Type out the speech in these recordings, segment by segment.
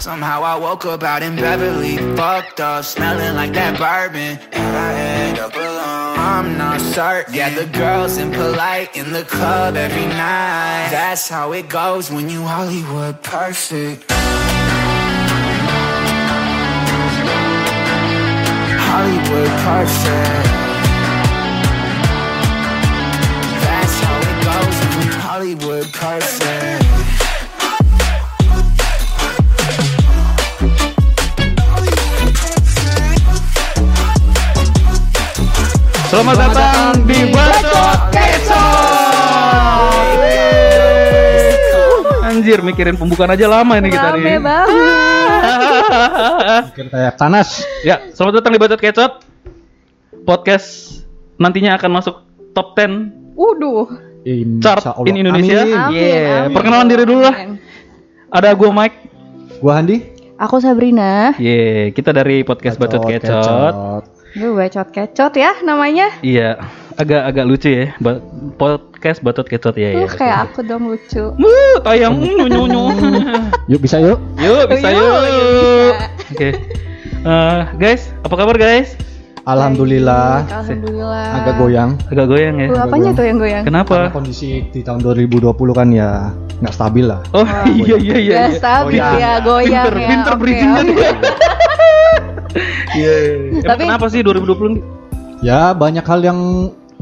Somehow I woke up out in Beverly, fucked up, smelling like that bourbon. And I end up alone. I'm not certain. Yeah, the girls impolite in the club every night. That's how it goes when you Hollywood perfect. Hollywood perfect. That's how it goes when you Hollywood perfect. Selamat datang di Bacot Kecot. Anjir, mikirin pembukaan aja lama ini kita nih. banget. Bikin kayak panas. ya, selamat datang di Bacot Kecot. Podcast nantinya akan masuk top 10 Waduh. chart in Indonesia. Amin. Amin, Yeah. amin. Perkenalan diri dulu lah. Ada gua Mike. Gua Handi. Aku Sabrina. Ye, kita dari podcast Bacot Kecot. Gue bacot kecot ya namanya. Iya, agak-agak lucu ya. Ba- podcast Bacot Kecot ya ya. Tuh kayak aku dong lucu. Wuh, tayang nyu nyu nyu. Yuk bisa yuk. Yuk, bisa Yuk, yuk. yuk, bisa. Oke. Eh, guys, apa kabar guys? Alhamdulillah. Baik, Alhamdulillah. Agak goyang. Agak goyang ya. Tuh, apanya tuh yang goyang? Karena Kenapa? kondisi di tahun 2020 kan ya nggak stabil lah. Oh iya iya iya. Gak iya. stabil Goyang. ya, goyang Pinter, ya. pinter Oke, bridgingnya oke. Dia. Iya. Emang Tapi- kenapa sih 2020 nih? Ya banyak hal yang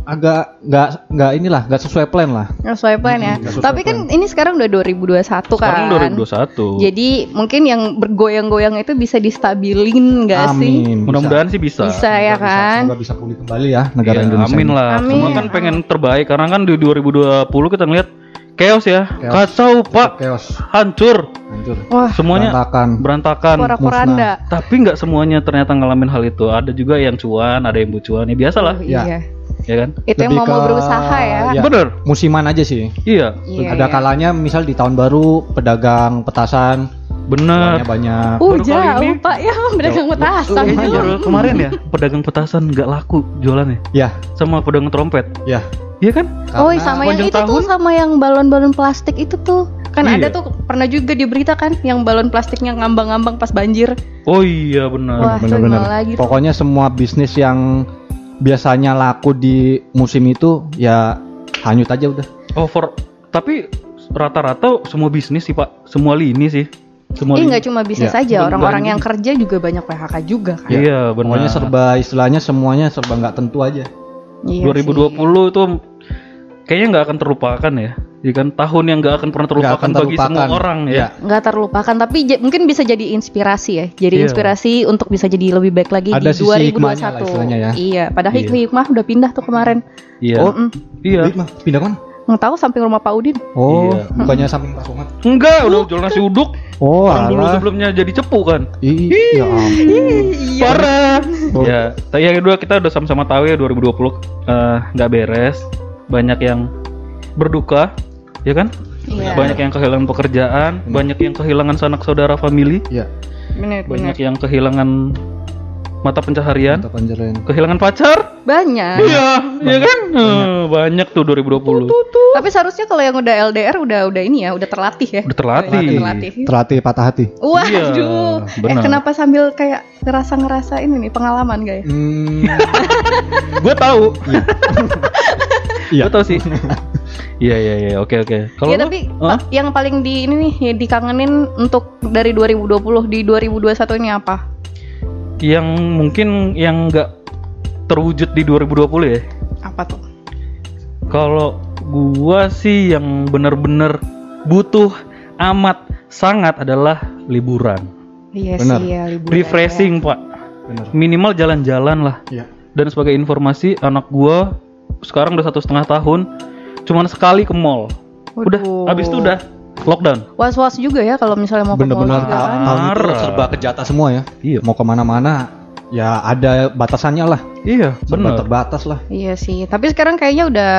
agak nggak nggak inilah nggak sesuai plan lah. Nggak sesuai plan ya. nggak sesuai Tapi kan ini sekarang udah 2021 kan. Sekarang 2021. Jadi mungkin yang bergoyang-goyang itu bisa distabilin gak sih? Amin. Mudah-mudahan sih bisa. Bisa ya kan? Semoga bisa pulih kembali ya negara Iya, Indonesia. Amin ini. lah. Amin. Semua kan pengen terbaik karena kan di 2020 kita ngeliat chaos ya. Chaos. Kacau, Pak. Chaos, Hancur. hancur. Wah, Semuanya Berantakan. berantakan. pora-poranda. Tapi nggak semuanya ternyata ngalamin hal itu. Ada juga yang cuan, ada yang bucuan. Ya biasa lah, Oh, Ya. iya. ya kan? Itu yang Lebih mau, mau ke- berusaha ya. ya. Bener. Musiman aja sih. Iya, Iya, Ada iya. kalanya misal di tahun baru pedagang petasan bener. semuanya banyak. Uh, Baru jauh ini- Pak ya, pedagang petasan baru kemarin ya pedagang petasan nggak laku jualannya Ya, sama pedagang trompet. ya. Iya kan? Oh, Karena- sama yang itu tuh tahun- sama yang balon-balon plastik itu tuh. Kan Iya. ada tuh pernah juga di berita kan yang balon plastiknya ngambang-ngambang pas banjir. Oh iya benar. Wah, bener-bener. gimana lagi tuh? Pokoknya semua bisnis yang biasanya laku di musim itu ya hanyut aja udah. Oh for tapi rata-rata semua bisnis sih pak, semua lini sih. Semua Ih lini. nggak cuma bisnis Ya, aja, orang-orang yang kerja juga banyak PHK juga kan. Iya benar. Pokoknya serba istilahnya semuanya serba nggak tentu aja. Iya 2020 itu kayaknya nggak akan terlupakan ya. Iya kan tahun yang nggak akan pernah terlupakan akan bagi semua terlupakan. orang ya. Iya. sih. nggak terlupakan tapi mungkin bisa jadi inspirasi ya. Jadi Iya. inspirasi untuk bisa jadi lebih baik lagi Ada di sisi 2021. hikmahnya lah ya. Iya, padahal Iya. hikmah udah pindah tuh kemarin. Iya. Oh, Mm. iya. Pindah kan? Nggak tahu samping rumah Pak Udin. Oh, Iya. bukannya samping Pak Somad. Enggak, udah jual nasi uduk. Oh, Orang dulu sebelumnya jadi cepu kan. Ya ampun. Iya. Parah. Oh. Ya, tapi yang kedua kita udah sama-sama tahu ya 2020 eh, nggak beres. Banyak yang berduka, ya kan? Iya. Banyak yang kehilangan pekerjaan, banyak yang kehilangan sanak saudara family, Iya, Bener, bener. banyak yang kehilangan mata pencaharian, mantap anjeren. kehilangan pacar. Banyak. Iya, iya kan? Eh, banyak tuh 2020. Tapi seharusnya kalau yang udah LDR udah udah ini ya, udah terlatih ya. Udah terlatih. Udah terlatih. Terlatih patah hati. Waduh. Iya, eh benar. kenapa sambil kayak ngerasa-ngerasa ini nih pengalaman guys? Hmm, Gue tahu. Iya. Gue tahu sih. Iya, iya, iya. Oke, oke. Kalau ya tapi? Pak, yang paling di ini nih ya, dikangenin untuk dari 2020 di 2021 ini apa? Yang mungkin yang nggak terwujud di 2020 ya. Apa tuh? Kalau gua sih yang bener-bener butuh amat sangat adalah liburan. Iya Benar. sih ya liburan. Refreshing, Pak. benar. Minimal jalan-jalan lah. Iya. Dan sebagai informasi, anak gua sekarang udah satu setengah tahun, cuman sekali ke mall. Udah, habis itu udah lockdown. Was-was juga ya kalau misalnya mau ke mall Bener-bener kan. tahun itu Parah. serba kejata semua ya. Iya, Mau ke mana-mana ya ada batasannya lah. iya, benar. terbatas lah. Iya sih, tapi sekarang kayaknya udah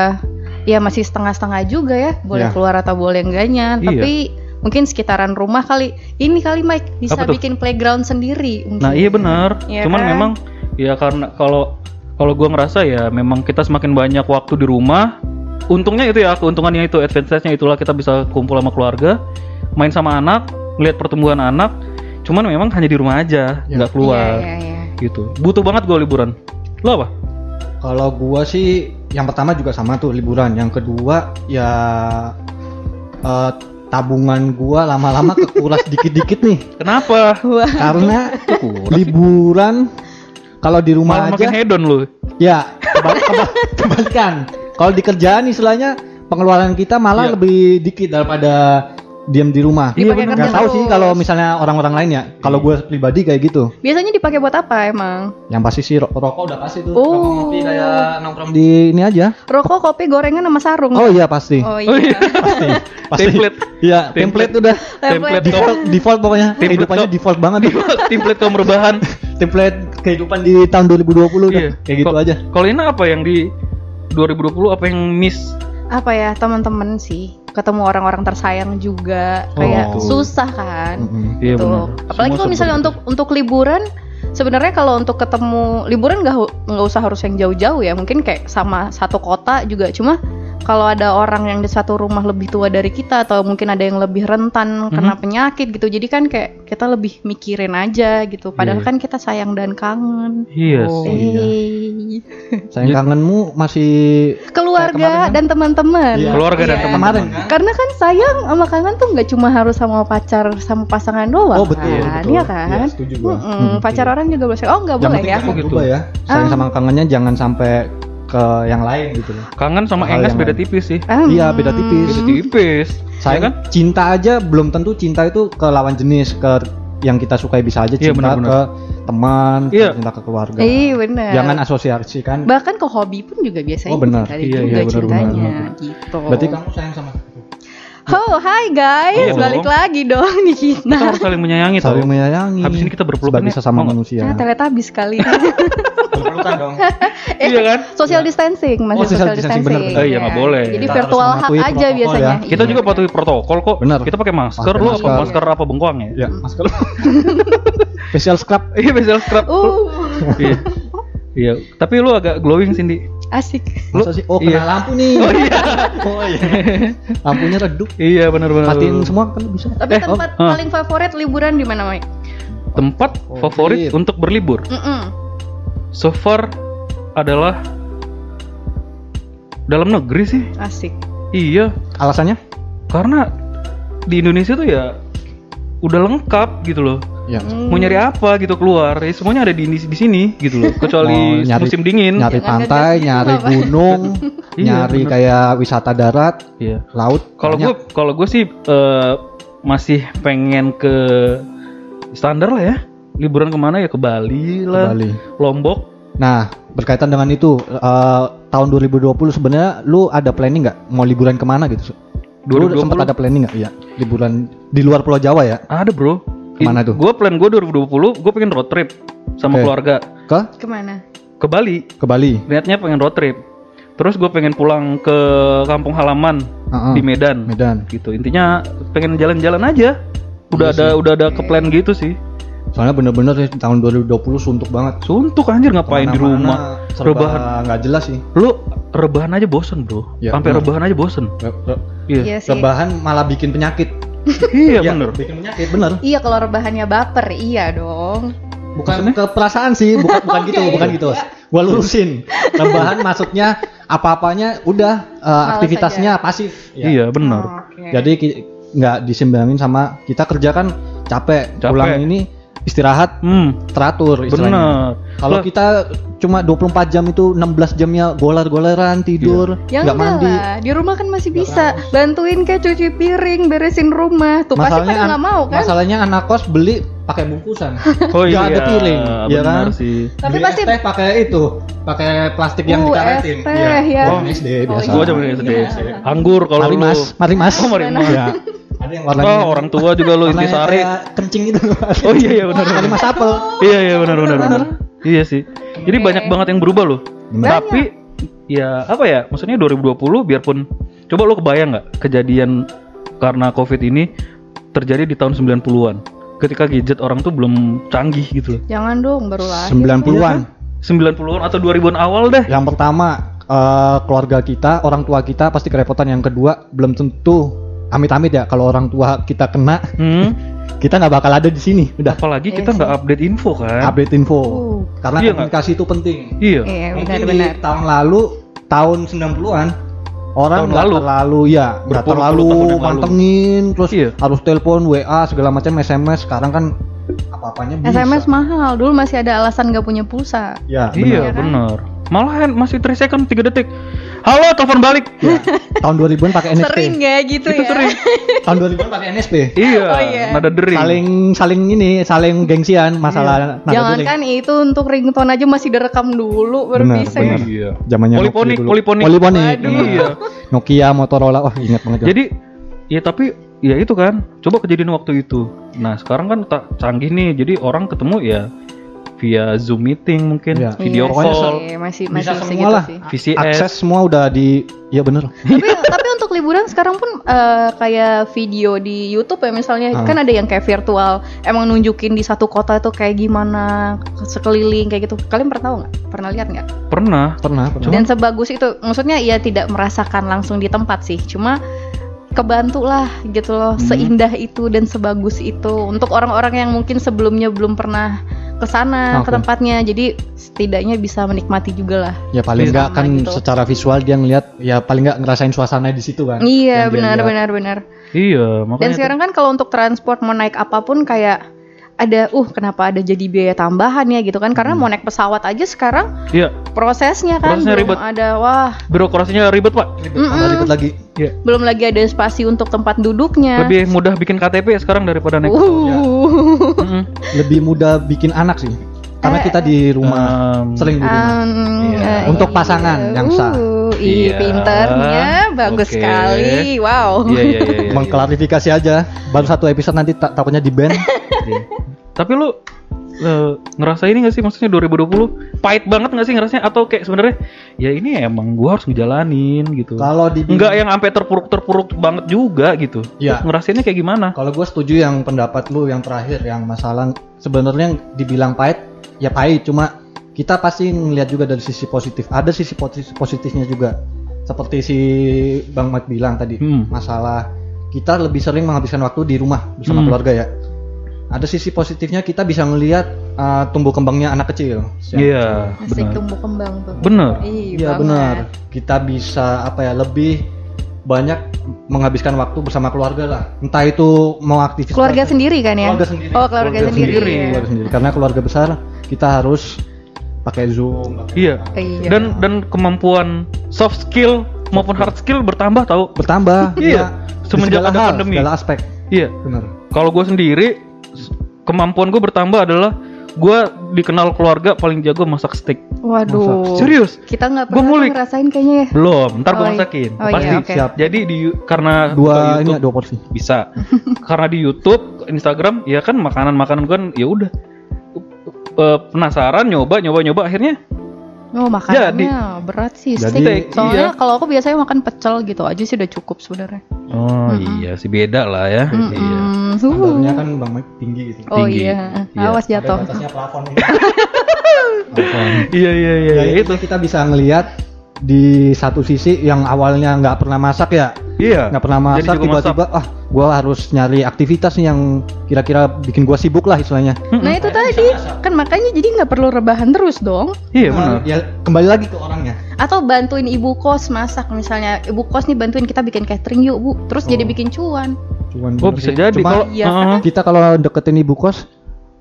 ya masih setengah-setengah juga ya, boleh Iya. keluar atau boleh enggaknya. Iya. Tapi mungkin sekitaran rumah kali. Ini kali Mike bisa Apa tuh? bikin playground sendiri. mungkin. Nah, iya benar. Iya Cuman kan? memang ya karena kalau kalau gua ngerasa ya memang kita semakin banyak waktu di rumah. Untungnya itu ya, keuntungannya itu, advantage-nya itulah kita bisa kumpul sama keluarga, main sama anak, melihat pertumbuhan anak. Cuman memang hanya di rumah aja, Ya. nggak keluar. Iya, iya, iya. Gitu. Butuh banget gue liburan. Lo apa? Kalau gua sih yang pertama juga sama tuh liburan. Yang kedua ya eh, tabungan gua lama-lama kekuras dikit-dikit nih. Kenapa? Karena Kekuras. liburan kalau di rumah Malah makin aja hedon lu. ya kebal- kebal- kebalikan. Kalau di kerjaan istilahnya pengeluaran kita malah Iya. lebih dikit daripada diam di rumah. Nggak kerja tahu sih kalau misalnya orang-orang lain ya. Kalau gue pribadi kayak gitu. biasanya dipakai buat apa emang? Yang pasti sih ro- rokok udah pasti tuh. Oh. Rokok ngopi kayak nongkrong di ini aja. Rokok, kopi, gorengan sama sarung. Oh iya pasti. Oh Oh iya. iya. Pasti. Pasti. Template. Iya, Template. template udah Template Template. default default pokoknya. Template Kehidupannya default banget. Template kaum rebahan. template kehidupan di tahun 2020 udah. Iya. Kayak gitu aja. Kalau ini apa yang di 2020 apa yang miss? Apa ya teman-teman sih? Ketemu orang-orang tersayang juga kayak Oh. susah kan? Mm-mm. Iya Tuh. benar. Apalagi kalau misalnya untuk untuk liburan sebenarnya kalau untuk ketemu liburan nggak nggak usah harus yang jauh-jauh ya mungkin kayak sama satu kota juga cuma kalau ada orang yang di satu rumah lebih tua dari kita atau mungkin ada yang lebih rentan kena Mhm. penyakit gitu jadi kan kayak kita lebih mikirin aja gitu padahal Iya. kan kita sayang dan kangen Iya Oh, sih. iya. Sayang kangenmu masih keluarga Kayak kemarin kan? dan teman-teman Iya. Keluarga dan Iya. teman-teman. kan? karena kan sayang sama kangen tuh nggak cuma harus sama pacar sama pasangan doang Oh betul, kan betul. Iya kan Iya, setuju gua. Mm-mm, Hmm, pacar orang juga boleh oh nggak boleh ya Oh, gitu. ya. Sayang Ah. sama kangennya jangan sampai ke yang lain gitu loh. Kangen sama Hal enges yang beda lain. tipis sih. Hmm. Iya, beda tipis. Beda tipis. Sayang Ya kan? cinta aja belum tentu cinta itu ke lawan jenis ke yang kita sukai bisa aja Iya, cinta benar-benar. ke teman, Iya. cinta ke keluarga. Iya benar. Jangan asosiasikan. Bahkan ke hobi pun juga biasanya Oh, benar. Iya, iya, benar, cintanya benar. gitu. Berarti kamu sayang sama aku. Oh, hai guys, Iya balik dong. lagi dong di Kita kita. harus saling menyayangi tau. Saling menyayangi. Habis ini kita ya, sesama mau nggak? manusia. Nah, teletabis kali. Berpelukan dong. eh, Iya kan? social distancing, masih Oh, social social distancing, distancing. benar, benar. Iya, nggak boleh. Jadi Kita virtual mematuhi aja protokol biasanya. ya. Kita Iya. juga patuhi protokol kok. Benar. Kita pakai masker, lu apa masker. apa bengkoang ya? Ya, masker. Facial scrub. Iya, facial scrub. Uh, Iya. Iya, tapi lu agak glowing Cindy. asik. Lu- Masa sih? Oh, iya. kena lampu nih. Oh iya. Oh iya. Lampunya redup. iya, benar benar. Matiin semua kan bisa. Tapi Eh, tempat oh, paling favorit liburan di mana, Mike? Tempat Favorit. favorit untuk berlibur. Mm-mm. So far adalah dalam negeri sih. Asik. Iya, Alasannya? karena di Indonesia tuh ya udah lengkap gitu loh. Ya. Hmm. Mau nyari apa gitu keluar, ya semuanya ada di di sini gitu loh. Kecuali nyari- musim dingin. Nyari pantai, nyari gunung, Iya, nyari kayak wisata darat, Iya. laut. Kalau gue kalau gue sih eh, masih pengen ke standar lah ya. Liburan ke mana ya ke Bali Ke lah, Bali. Lombok. Nah, berkaitan dengan itu, eh, tahun 2020 sebenarnya lu ada planning nggak mau liburan ke mana gitu? Lu 2020 sempat ada planning nggak? Iya, liburan di luar Pulau Jawa ya? Ada bro. Ke mana tuh? Gue plan gue 2020, gue pengen road trip sama Oke. keluarga Ke Ke mana? ke Bali. ke Bali. Niatnya pengen road trip. Terus gue pengen pulang ke kampung halaman Heeh. di Medan. Medan. Gitu. Intinya pengen jalan-jalan aja. Udah Iya ada sih. udah ada ke plan gitu sih. Soalnya bener-bener sih tahun 2020 suntuk banget. Suntuk anjir ngapain di rumah. serba Rebahan. nggak jelas sih. Lu rebahan aja bosen bro. Ya, Sampai benar. rebahan aja bosen. Re- re- Iya. Iya sih. Rebahan malah bikin penyakit. Iya Iya, bener. Bikin penyakit bener. Iya kalau rebahannya baper, iya dong. Bukan ke perasaan sih, bukan bukan gitu, Oke. bukan gitu. Gua lurusin. Rebahan maksudnya apa-apanya udah eh, aktivitasnya pasif. Ya. Iya bener. Oke. Jadi ki- nggak disimbangin sama kita kerja kan capek, Capek. pulang ini istirahat Hmm, teratur istilahnya. bener. Kalau kita cuma 24 jam itu 16 jamnya golar-golaran tidur, Ya nggak enggak mandi. lah, di rumah kan masih bisa bantuin kayak cuci piring, beresin rumah. Tuh pasti Masalahnya pada an- nggak mau kan? Masalahnya anak kos beli pakai bungkusan. oh nggak iya, ada piring, ya kan? sih. Tapi Beli pasti teh pakai itu, pakai plastik yang dikaretin. teh, ya. Gua SD Oh, biasa. Gua zaman SD. Anggur kalau Mari mas, mari mas. Oh, mari mas. Ya. Ada yang warnanya. Oh, orang tua juga warnanya intisari. kencing itu. Oh iya iya benar. Mari mas apel. Iya iya benar benar benar. Iya sih. Jadi banyak banget yang berubah loh. Bener. Tapi ya apa ya? Maksudnya 2020 biarpun coba lo kebayang nggak kejadian karena Covid ini terjadi di tahun 90-an. Ketika gadget orang tuh belum canggih gitu loh. jangan dong baru lahir. 90-an. 90-an atau 2000-an awal deh. Yang pertama eh, keluarga kita, orang tua kita pasti kerepotan. Yang kedua belum tentu amit-amit ya kalau orang tua kita kena Hmm. kita nggak bakal ada di sini. Udah Apalagi kita nggak update info kan. update info. Uh. Karena Iya komunikasi itu penting. Iya. Iya, Mungkin benar-benar. di tahun lalu, tahun 90-an orang Tahun nggak lalu. terlalu ya nggak terlalu yang lalu. mantengin terus Iya. harus telepon WA segala macam SMS sekarang kan apa-apanya bisa SMS mahal. Dulu masih ada alasan nggak punya pulsa. ya Iya, benar. benar. Malahan masih 3 second 3 detik. Halo, telepon balik. Ya. tahun 2000-an pakai NSP Sering ya gitu Itu ya. sering. tahun 2000-an pakai NSP Iya, Oh, iya. nada dering. saling saling ini saling gengsian masalah nada Jangan dering. kan itu untuk ringtone aja masih direkam dulu baru Benar, bisa. benar. Iya. zamannya Nokia Poliponik, poliponik. poliponik. Iya. Nokia Motorola wah ingat banget. Jadi ya tapi ya itu kan. Coba kejadian waktu itu. Nah, sekarang kan tak canggih nih. Jadi orang ketemu ya via Zoom meeting mungkin, Iya. video Iya call, sih, masih bisa masih semua segitu lah sih. VCS. akses semua udah di ya bener tapi tapi untuk liburan sekarang pun eh, kayak video di YouTube ya misalnya Ah. kan ada yang kayak virtual emang nunjukin di satu kota itu kayak gimana sekeliling kayak gitu kalian pernah tahu nggak pernah lihat nggak Pernah. pernah pernah dan sebagus itu maksudnya ya tidak merasakan langsung di tempat sih cuma kebantu lah gitu loh Hmm. seindah itu dan sebagus itu untuk orang-orang yang mungkin sebelumnya belum pernah ke sana ke Oke. tempatnya jadi setidaknya bisa menikmati juga lah. Ya paling Sama enggak kan gitu. secara visual dia ngeliat ya paling enggak ngerasain suasana di situ kan. Iya benar benar benar. Iya, makanya Dan sekarang kan kalau untuk transport mau naik apa pun kayak ada uh kenapa ada jadi biaya tambahan ya gitu kan? Karena mau naik pesawat aja sekarang Iya, prosesnya kan Prosesnya belum ribet. ada. Wah. Birokrasinya ribet, Pak. ribet tambah Mm-mm. ribet lagi. Belum lagi ada spasi untuk tempat duduknya. Lebih mudah bikin KTP sekarang daripada naik. uh. lebih mudah bikin anak sih. Karena Eh, kita di rumah Um, sering di rumah. Um, eh, Untuk pasangan yang sah. Uh, ih, Iya. pinternya bagus Oke. sekali. Wow. Iya, iya, iya. iya. mengklarifikasi aja baru satu episode nanti tak takutnya di ban Iya. Tapi lu eh, ngerasa ini gak sih maksudnya 2020 pahit banget gak sih ngerasanya atau kayak sebenarnya ya ini emang gua harus ngejalanin gitu. kalau di Enggak yang sampai terpuruk-terpuruk banget juga gitu. Iya. Lu Ngerasainnya kayak gimana? kalau gue setuju yang pendapat lu yang terakhir yang masalah sebenarnya yang dibilang pahit ya pahit cuma kita pasti ngelihat juga dari sisi positif ada sisi posi- positifnya juga seperti si bang Mat bilang tadi Hmm. masalah kita lebih sering menghabiskan waktu di rumah bersama Hmm. keluarga ya ada sisi positifnya kita bisa melihat uh, tumbuh kembangnya anak kecil Iya, Asik benar. tumbuh kembang tuh. Bener. Iya benar. Kita bisa apa ya lebih banyak menghabiskan waktu bersama keluarga lah. Entah itu mau aktivitas Keluarga sendiri kan ya? Keluarga sendiri. Oh, keluarga, sendiri. sendiri. ya. Keluarga sendiri. Karena keluarga besar kita harus pakai Zoom. Iya. Iya. Dan dan kemampuan soft skill maupun hard skill bertambah tau. Bertambah. Iya. Di Semenjak ada hal, pandemi. Segala aspek. Iya. Benar. Kalau gue sendiri kemampuan gue bertambah adalah gue dikenal keluarga paling jago masak steak. Waduh. Serius? Kita nggak Gua pernah ngulik. ngerasain kayaknya ya. Belum, ntar gue Oh, iya. masakin. Oh, iya, Pasti. oke. Siap. Jadi di karena Dua ini YouTube ya, dua porsi. bisa. karena di YouTube, Instagram ya kan makanan-makanan kan ya udah Eh, penasaran nyoba nyoba nyoba akhirnya Oh makanannya berat sih Jadi- steak. Soalnya iya. kalau aku biasanya makan pecel gitu aja sih udah cukup sebenarnya. oh Mm-mm. iya sih beda lah ya iya Mm-mm. Standarnya kan Bang Mike tinggi gitu. Oh tinggi. iya, Iya. awas jatuh. Ada batasnya plafon. Plafon. iya iya iya Ya, iya, itu kita bisa ngelihat di satu sisi yang awalnya nggak pernah masak ya iya nggak pernah masak Jadi tiba-tiba ah gua harus nyari aktivitas nih yang kira-kira bikin gua sibuk lah istilahnya Nah itu tadi kan makanya jadi nggak perlu rebahan terus dong. iya Nah, benar ya kembali lagi ke orangnya Atau bantuin ibu kos masak misalnya ibu kos nih bantuin kita bikin catering yuk bu. Terus jadi Oh. bikin cuan. cuman oh bisa sih. jadi Cuma kalau Iya. Heeh. kita kalau deketin ibu kos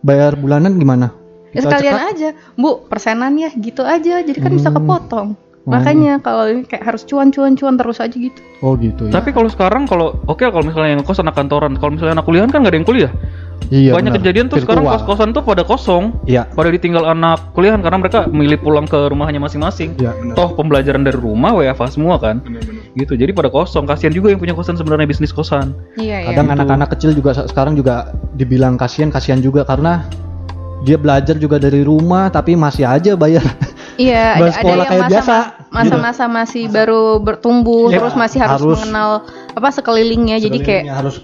bayar bulanan gimana Ya Kita sekalian cepat- aja, bu persenan ya gitu aja. Jadi kan bisa Hmm. kepotong. Oh. Makanya kalau ini kayak harus cuan-cuan-cuan terus aja gitu. oh gitu ya tapi kalau sekarang kalau oke kalau misalnya yang kos anak kantoran kalau misalnya anak kuliahan kan nggak ada yang kuliah iya banyak benar. kejadian tuh sekarang Virtual. kos-kosan tuh pada kosong iya pada ditinggal anak kuliahan karena mereka milih pulang ke rumahnya masing-masing iya toh pembelajaran dari rumah WFA semua kan gitu jadi pada kosong kasihan juga yang punya kosan sebenarnya bisnis kosan Iya kadang iya. anak-anak kecil juga se- sekarang juga dibilang kasihan kasihan juga karena dia belajar juga dari rumah tapi masih aja bayar Iya, ada, ada sekolah yang kayak masa, biasa, masa-masa masih baru bertumbuh, Iya, terus masih harus, harus- mengenal apa sekelilingnya. Jadi kayak Sekelilingnya harus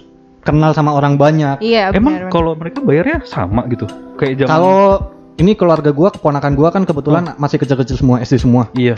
kenal sama orang banyak. Iya emang kalau mereka bayarnya sama gitu? Kayak zaman kalau ini keluarga gua keponakan gua kan kebetulan masih kecil-kecil semua SD semua. Iya.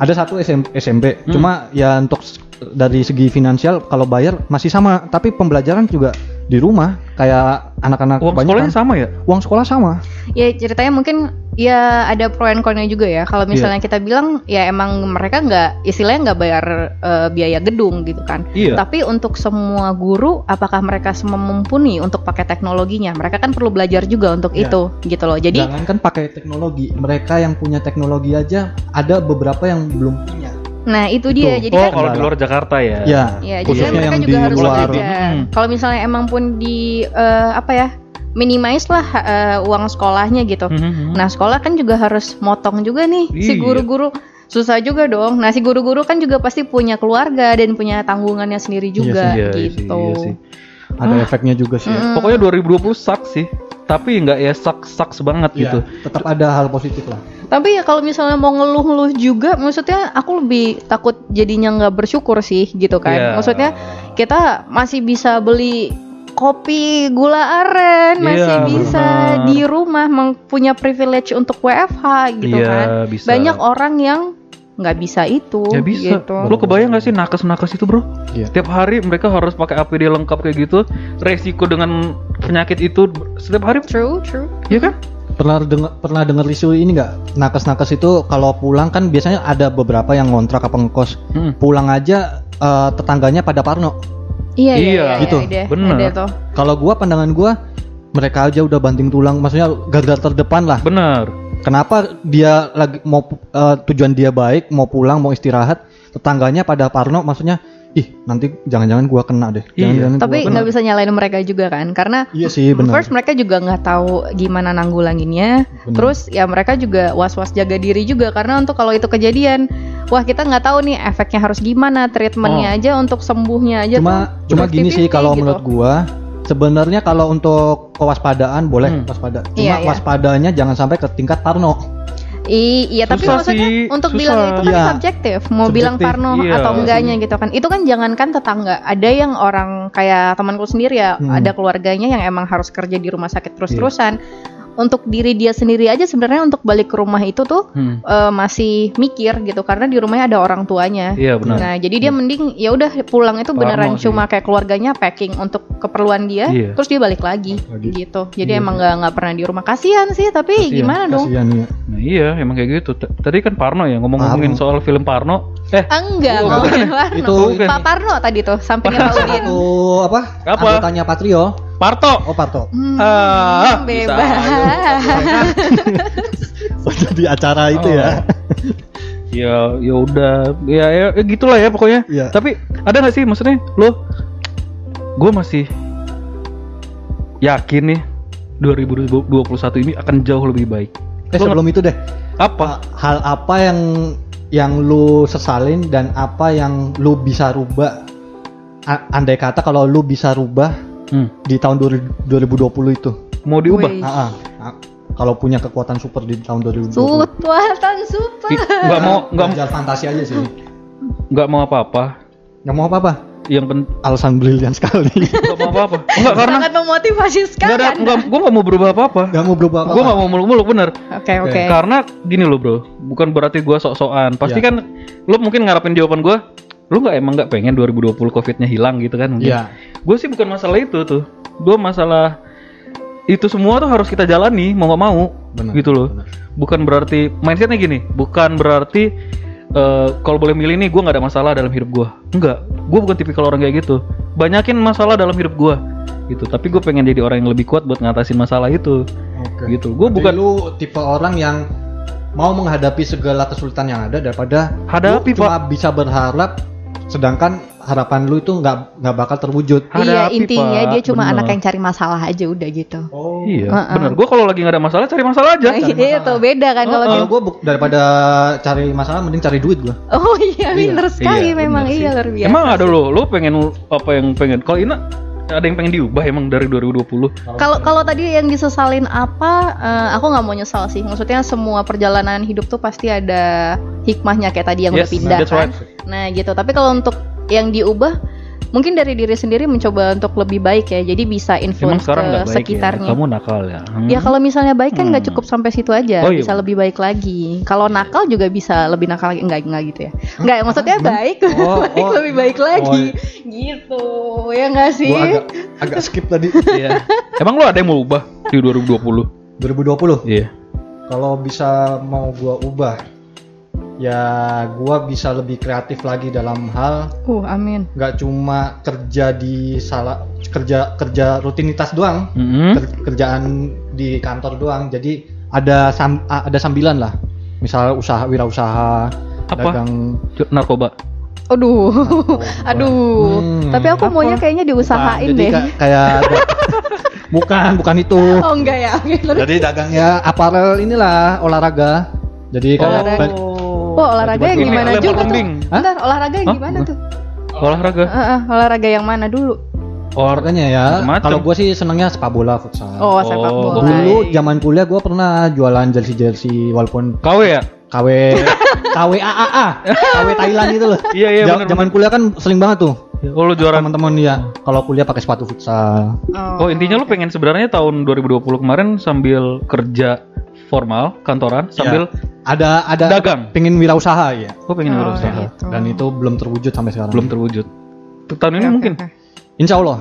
Ada satu SM, SMP. Hmm. cuma ya untuk dari segi finansial kalau bayar masih sama, tapi pembelajaran juga di rumah kayak anak-anak Uang sekolahnya sama ya? Uang sekolah sama. Ya ceritanya mungkin ya ada pro and connya juga ya. Kalau misalnya Iya. kita bilang ya emang mereka nggak istilahnya nggak bayar eh, biaya gedung gitu kan. Iya. Tapi untuk semua guru, apakah mereka semua mumpuni untuk pakai teknologinya? Mereka kan perlu belajar juga untuk Iya. itu, gitu loh. Jadi, Jangan kan pakai teknologi, mereka yang punya teknologi aja ada beberapa yang belum punya. Nah itu dia. Itu. Jadi oh, kan, kalau di luar Jakarta ya. Ya, ya jadi khususnya kan mereka juga harus luar. Hmm. Kalau misalnya emang pun di eh, apa ya, minimize lah eh, uang sekolahnya gitu. Mhm. Nah sekolah kan juga harus motong juga nih si Iya. guru-guru susah juga dong. Nah si guru-guru kan juga pasti punya keluarga dan punya tanggungannya sendiri juga Iya sih, gitu. iya sih. Ada efeknya juga sih. ya. Mm. Pokoknya 2020 sucks sih. Tapi nggak ya sucks sucks banget Iya, gitu. tetap ada hal positif lah. Tapi ya kalau misalnya mau ngeluh-ngeluh juga, maksudnya aku lebih takut jadinya nggak bersyukur sih gitu kan. Iya. Maksudnya kita masih bisa beli kopi gula aren, masih Iya, bisa benar. di rumah punya privilege untuk WFH gitu Iya, kan. bisa. Banyak orang yang nggak bisa itu. Ya bisa. Gitu. Lo kebayang gak sih nakes-nakes itu bro? Iya. Setiap hari mereka harus pakai APD lengkap kayak gitu. Resiko dengan penyakit itu setiap hari, True, true. ya kan? Pernah dengar pernah dengar isu ini nggak? Nakes-nakes itu kalau pulang kan biasanya ada beberapa yang ngontrak apa ngekos. Hmm. Pulang aja eh, tetangganya pada Parno. Iya, iya, Iya, iya, gitu. Bener. ada tuh. Kalau gua pandangan gua mereka aja udah banting tulang, maksudnya garda terdepan lah. Benar. Kenapa dia lagi mau eh, tujuan dia baik, mau pulang, mau istirahat, tetangganya pada Parno, maksudnya, ih nanti jangan-jangan gua kena deh. Iya. Jangan-jangan Tapi gua kena. nggak bisa nyalain mereka juga kan, karena Iya sih benar. First mereka juga nggak tahu gimana nanggulanginnya. Benar. Terus ya mereka juga was-was jaga diri juga karena untuk kalau itu kejadian, wah kita nggak tahu nih efeknya harus gimana, treatmentnya Oh. aja untuk sembuhnya aja cuma tuh cuma gini sih 50-50 kalau gitu. menurut gua sebenarnya kalau untuk kewaspadaan boleh Hmm. waspada cuma Iya, iya. waspadanya jangan sampai ke tingkat parno I- iya tapi Susah maksudnya sih, untuk susah. bilang itu kan Iya. subjektif, mau bilang Subjektif, parno iya. atau enggaknya gitu kan. Itu kan jangankan tetangga, ada yang orang kayak temanku sendiri ya, Hmm. ada keluarganya yang emang harus kerja di rumah sakit terus-terusan. Untuk diri dia sendiri aja sebenarnya untuk balik ke rumah itu tuh Hmm. eh, masih mikir gitu karena di rumahnya ada orang tuanya. Iya benar. Nah, jadi dia mending ya udah pulang itu beneran Parno sih. cuma kayak keluarganya packing untuk keperluan dia, Iya. terus dia balik lagi, Lagi. gitu. Jadi Iya emang nggak nggak pernah di rumah. Kasihan sih, tapi Kasihan, gimana dong? kasihan ya Nah iya emang kayak gitu. T- Tadi kan Parno ya ngomong-ngomongin soal film Parno. Eh Enggak, Oh, ngomongin. Parno. Itu-. Pak Parno tadi tuh, sampingnya Pak Udin. Satu apa Apa? anggotanya Patrio Parto. oh Parto Hmm, Ah, bisa bebas. di acara itu Oh. ya Ya ya udah ya, ya ya gitulah ya pokoknya. Iya. Tapi ada nggak sih maksudnya lo? Gue masih yakin nih 2021 ini akan jauh lebih baik. eh Lo sebelum itu deh Apa? hal apa yang yang lu sesalin dan apa yang lu bisa rubah A- andai kata kalau lu bisa rubah Hmm. di tahun 2020 itu Mau diubah? Wih. Ah, ah. Ah, kalau punya kekuatan super di tahun 2020 Sutuatan super. I- Nggak mau nggak Belajar fantasi aja sih nggak mau apa-apa. nggak mau apa-apa Yang penting alasan brilian sekali nggak mau apa-apa. Enggak karena Sangat memotivasi sekali. nggak ada Anda. nggak gue nggak mau berubah apa-apa. nggak mau berubah apa-apa Gue nggak mau muluk-muluk bener. Oke, oke. Karena gini loh bro, bukan berarti gua sok-sokan. Pasti Iya. kan lo mungkin ngarepin jawaban gua, lo nggak emang nggak pengen 2020 covidnya hilang gitu kan? mungkin. Iya. Gue sih bukan masalah itu tuh. Gue masalah itu semua tuh harus kita jalani mau nggak mau, Benar, gitu loh. benar. Bukan berarti mindsetnya gini, bukan berarti eh, kalau boleh milih nih gue nggak ada masalah dalam hidup gue. Enggak, gue bukan tipikal orang kayak gitu. Banyakin masalah dalam hidup gue, gitu. Tapi gue pengen jadi orang yang lebih kuat buat ngatasin masalah itu, Oke. gitu. Gue bukan lu tipe orang yang mau menghadapi segala kesulitan yang ada daripada Hadapi, lu cuma bisa berharap sedangkan harapan lu itu nggak nggak bakal terwujud. Iya, hadapi, intinya Pak. dia cuma Bener. anak yang cari masalah aja udah gitu. Oh. Iya, Heeh. benar. Gue kalau lagi nggak ada masalah cari masalah aja. cari Iya, masalah. tuh beda kan kalau Kalau gitu. gue daripada cari masalah mending cari duit gue. Oh iya, pinter sekali Iya, memang bener sih. iya luar biasa. Emang ada lo, lo pengen apa yang pengen? Kalau Ina ada yang pengen diubah emang dari 2020. Kalau kalau tadi yang disesalin apa, eh, aku nggak mau nyesal sih. Maksudnya semua perjalanan hidup tuh pasti ada hikmahnya kayak tadi yang udah Yes, pindah that's kan. right. Nah gitu. Tapi kalau untuk yang diubah, mungkin dari diri sendiri mencoba untuk lebih baik ya jadi bisa Emang influence sekarang ke nggak baik sekitarnya ya? Kamu nakal ya? Hmm. Ya kalau misalnya baik kan nggak Hmm. cukup sampai situ aja, Oh, iya, bisa lebih baik lagi. Kalau nakal juga bisa lebih nakal lagi, enggak enggak gitu ya. Enggak, maksudnya baik, Oh, baik oh. lebih baik lagi. Gitu. Ya enggak sih? Gua agak agak skip tadi. Iya. Emang lu ada yang mau ubah di 2020? 2020. Iya. Kalau bisa mau gua ubah ya gua bisa lebih kreatif lagi dalam hal Uh, amin. nggak cuma kerja di salah kerja kerja rutinitas doang Mm-mm. ker- kerjaan di kantor doang jadi ada sam- ada sambilan lah misal usaha wirausaha Apa? dagang Narkoba. Aduh. Aduh. Hmm, Tapi aku apa? maunya kayaknya diusahain Jadi deh. ka- kayak ada- bukan bukan itu Oh enggak ya. Terus. jadi dagangnya aparel inilah olahraga jadi kayak Ban- Oh, olahraga yang gimana juga tuh? Bentar, olahraga yang Hah? gimana tuh? Olahraga. Eh, eh, olahraga yang mana dulu? olahraganya ya Macam-macam. kalau gue sih senangnya sepak bola futsal Oh, sepak Oh, bola. dulu zaman kuliah gue pernah jualan jersey jersey walaupun KW ya? KW KW AAA KW Thailand itu loh Iya, iya, bener, zaman kuliah kan sering banget tuh Oh, lu juara. teman-teman ya kalau kuliah pakai sepatu futsal Oh, intinya lu pengen sebenarnya tahun 2020 kemarin sambil kerja formal kantoran sambil ada ada Dagang. pengen wirausaha ya oh pengen Oh, berusaha. gitu. dan itu belum terwujud sampai sekarang Belum terwujud. Tahun ini Oke, mungkin. oke. Insya Allah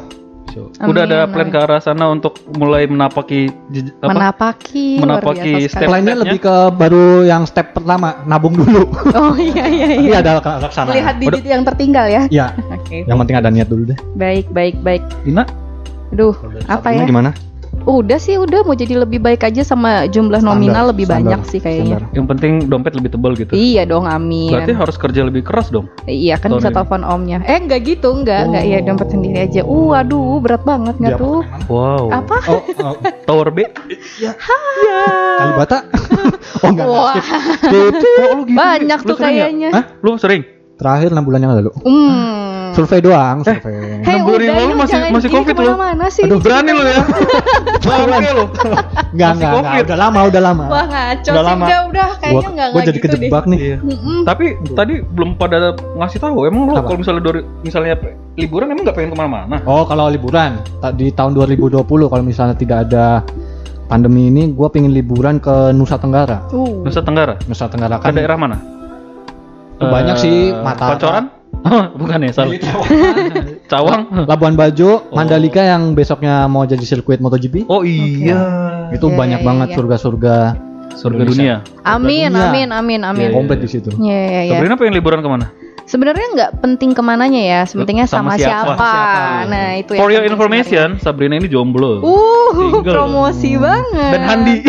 Udah ada plan ke arah sana untuk mulai menapaki apa? menapaki Menapaki step- Plannya stepnya? lebih ke baru yang step pertama nabung dulu Oh iya iya iya. ada ke arah sana Melihat bibit yang tertinggal ya. ya Oke. yang penting ada niat dulu deh Baik baik baik. Dina? Aduh, apa ya? Gimana Udah sih, udah mau jadi lebih baik aja sama jumlah nominal lebih Standar, banyak sih kayaknya. standar. Yang penting dompet lebih tebal gitu. Iya dong, amin. Berarti harus kerja lebih keras dong. Iya kan bisa ini. telepon omnya. Eh enggak gitu, enggak, enggak iya dompet sendiri aja. Uh, aduh, berat banget enggak tuh? Wow. Apa? oh, oh Tower B. Kalibata oh enggak Wah, skip. Kok lu gitu? banyak Lu tuh sering ya? kayaknya. Hah? Lu sering? terakhir enam bulan yang lalu Hmm. Survei doang survei Hei, Enam bulan yang lalu masih- masih COVID loh. ke mana-mana sih. Aduh, Berani lu ya. Bangke lu. enggak enggak enggak COVID. udah lama udah lama Wah ngaco Udah sih, lama. udah udah kayaknya enggak gua enggak jadi gitu kejebak nih Iya. Tapi tadi belum pada ngasih tahu. Emang lu Apa? kalau misalnya dari misalnya liburan emang nggak pengen ke mana-mana? Oh kalau liburan di tahun 2020 kalau misalnya tidak ada pandemi ini, gue pengen liburan ke Nusa Tenggara. Uh. Nusa Tenggara. Nusa Tenggara Ke kan daerah mana? banyak Eh, sih, Mataram. Pancoran? Bukan ya, salah. Cawang. Labuan Bajo, Mandalika yang besoknya mau jadi sirkuit MotoGP. Oh iya. Itu Iya, banyak iya, banget iya. surga-surga Surga Indonesia. dunia. Amin, dunia. amin, amin, amin. Iya, komplit di situ. Iya, iya, iya. Sabrina pengen liburan ke mana? Sebenarnya nggak penting ke mananya ya, sementingnya Sama sama, siapa? siapa. Nah itu For your information, Sabrina ini jomblo. sebenarnya. Uh, Single. promosi banget. Dan Handi.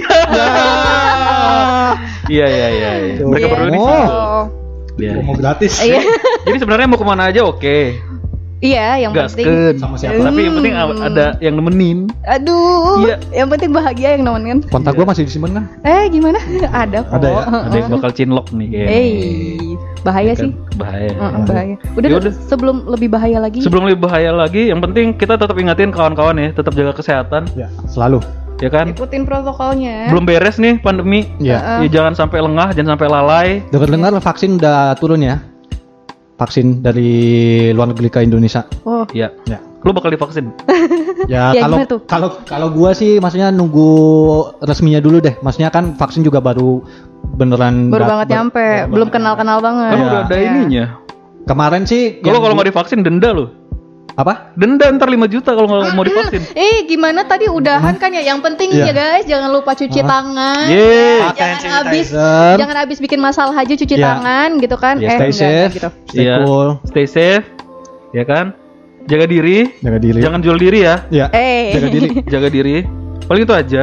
Iya iya iya. iya. Mereka Iya. berdua ini Oh. single. Oh. Iya. Mau gratis. Iya, Jadi sebenarnya mau ke mana aja oke. iya, yang penting. Gaskeun. Sama siapa? Tapi yang penting Hmm. ada yang nemenin. Aduh, Iya. yang penting bahagia yang nemenin. Kontak gue masih disimpan kan? Eh, gimana? Ada kok. Ada ya? Ada yang bakal cinlok nih kayaknya. Eh, bahaya Kan sih. Bahaya. Heeh, bahaya. Udah, Ya deh, udah. sebelum lebih bahaya lagi. Sebelum lebih bahaya lagi, yang penting kita tetap ingatin kawan-kawan ya, tetap jaga kesehatan, Ya, selalu. ya kan? ikutin protokolnya. Belum beres nih pandemi. Ya. Ya, jangan sampai lengah, jangan sampai lalai. Dengar-dengar vaksin udah turun ya? Vaksin dari luar negeri ke Indonesia. Oh, Ya. Ya. Lu bakal divaksin? Ya Ya, kalau kalau kalau gua sih maksudnya nunggu resminya dulu deh. Maksudnya kan vaksin juga baru beneran baru banget ber- nyampe, baru belum banget kenal-kenal banget. Kan Iya. udah ada Iya. ininya. Kemarin sih Kalau yang kalau nggak divaksin denda lu. Apa? Denda ntar 5 juta kalau nggak mau divaksin. Eh, gimana tadi udahan kan ya? Yang penting Iya. ya guys, jangan lupa cuci Hah? tangan. Yeay. Ya, jangan habis jangan habis bikin masalah aja cuci Iya. tangan gitu kan. Iya, eh, Stay enggak, enggak safe, gitu. stay Iya. cool, Stay safe, ya kan? Jaga diri, jaga diri. jangan jual diri ya. Ya. Eh, Jaga diri. Jaga diri. Paling itu aja.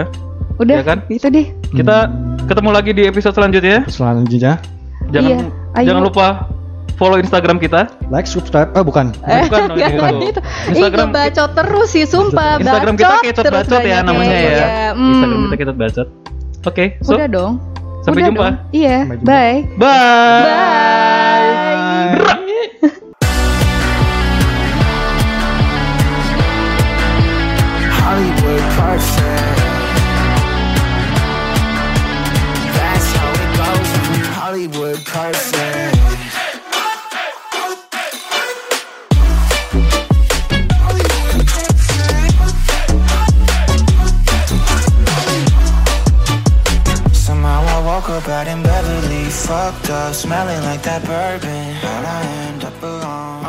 udah Ya kan? itu deh. Kita ketemu lagi di episode selanjutnya. Selanjutnya Jangan Iya, ayo. jangan lupa follow Instagram kita. like, subscribe. Oh bukan. Eh, Bukan, oh, enggak gitu. gitu. Ih, Instagram ngebacot terus sih, sumpah. Instagram kita Bacot kecot terus bacot ya namanya ya. Iya, hmm. Instagram kita kecot bacot. Oke, so Udah dong. sampai Udah jumpa. dong. Iya, Sampai jumpa. bye. Bye. Bye. Hollywood perfect. That's how it goes Hollywood perfect. fucked up, smelling like that bourbon. How'd I end up alone?